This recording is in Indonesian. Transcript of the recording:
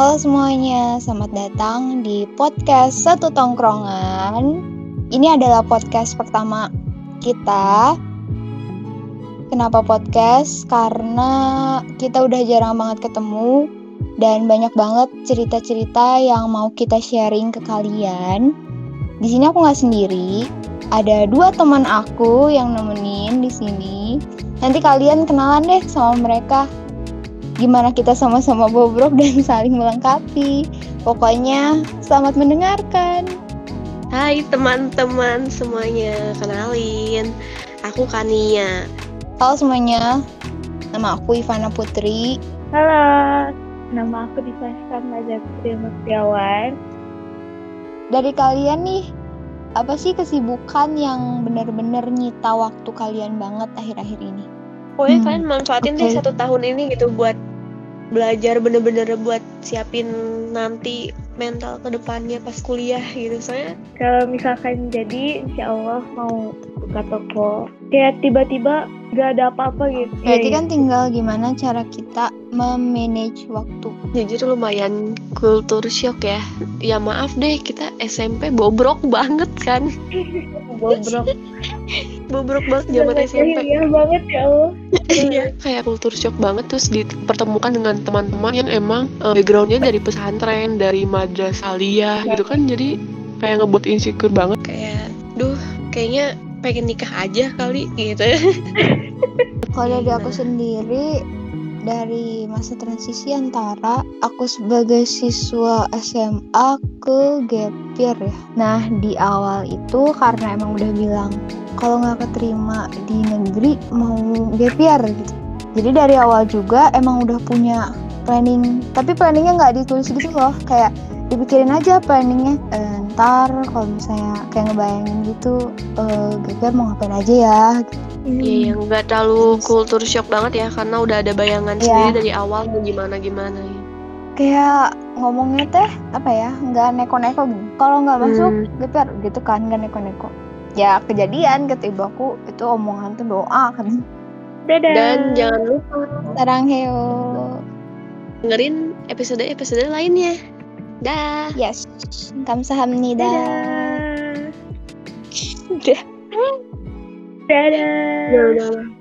Halo semuanya, selamat datang di podcast Satu Tongkrongan. Ini adalah podcast pertama kita. Kenapa podcast? Karena kita udah jarang banget ketemu dan banyak banget cerita-cerita yang mau kita sharing ke kalian. Di sini aku nggak sendiri, ada dua teman aku yang nemenin di sini. Nanti kalian kenalan deh sama mereka gimana kita sama-sama bobrok dan saling melengkapi. Pokoknya selamat mendengarkan. Hai teman-teman semuanya, kenalin. Aku Kania. Halo semuanya, nama aku Ivana Putri. Halo, nama aku Divaskan Maja Putri Mutiawan. Dari kalian nih, apa sih kesibukan yang benar-benar nyita waktu kalian banget akhir-akhir ini? Pokoknya hmm, kalian manfaatin okay. deh satu tahun ini gitu buat belajar bener-bener buat siapin nanti mental ke depannya pas kuliah gitu. Saya kalau misalkan jadi insya Allah mau buka toko. Kayak tiba-tiba gak ada apa-apa gitu. Berarti ya, kan ya. tinggal gimana cara kita memanage waktu. Jujur lumayan kultur shock ya. Ya maaf deh kita SMP bobrok banget kan. Bobrok bobrok banget zaman SMP iya banget ya Allah. Iya kayak kultur shock banget terus dipertemukan dengan teman-teman yang emang uh, backgroundnya dari pesantren dari madrasah aliyah gitu kan jadi kayak ngebuat insecure banget. Kayak duh kayaknya pengen nikah aja kali gitu. Kalau dari aku sendiri dari masa transisi antara aku sebagai siswa SMA ke gap ya. Nah di awal itu karena emang udah bilang kalau nggak keterima di negeri mau year gitu. Jadi dari awal juga emang udah punya planning, tapi planningnya nggak ditulis gitu loh, kayak dipikirin aja planningnya. E, ntar kalau misalnya kayak ngebayangin gitu, e, gap year mau ngapain aja ya. Gitu Iya, yang nggak terlalu kultur shock banget ya, karena udah ada bayangan yeah. sendiri dari awal mau gimana gimana ya. Kayak ngomongnya teh apa ya, nggak neko-neko gitu. Kalau nggak masuk, hmm. gitu, gitu kan, nggak neko-neko. Ya kejadian kata ibu aku itu omongan tuh doa kan. Dadah. Dan jangan lupa sarang heo dengerin episode-episode lainnya. Dah. Yes. Kamsahamnida. Dadah. Dadah. Dadah.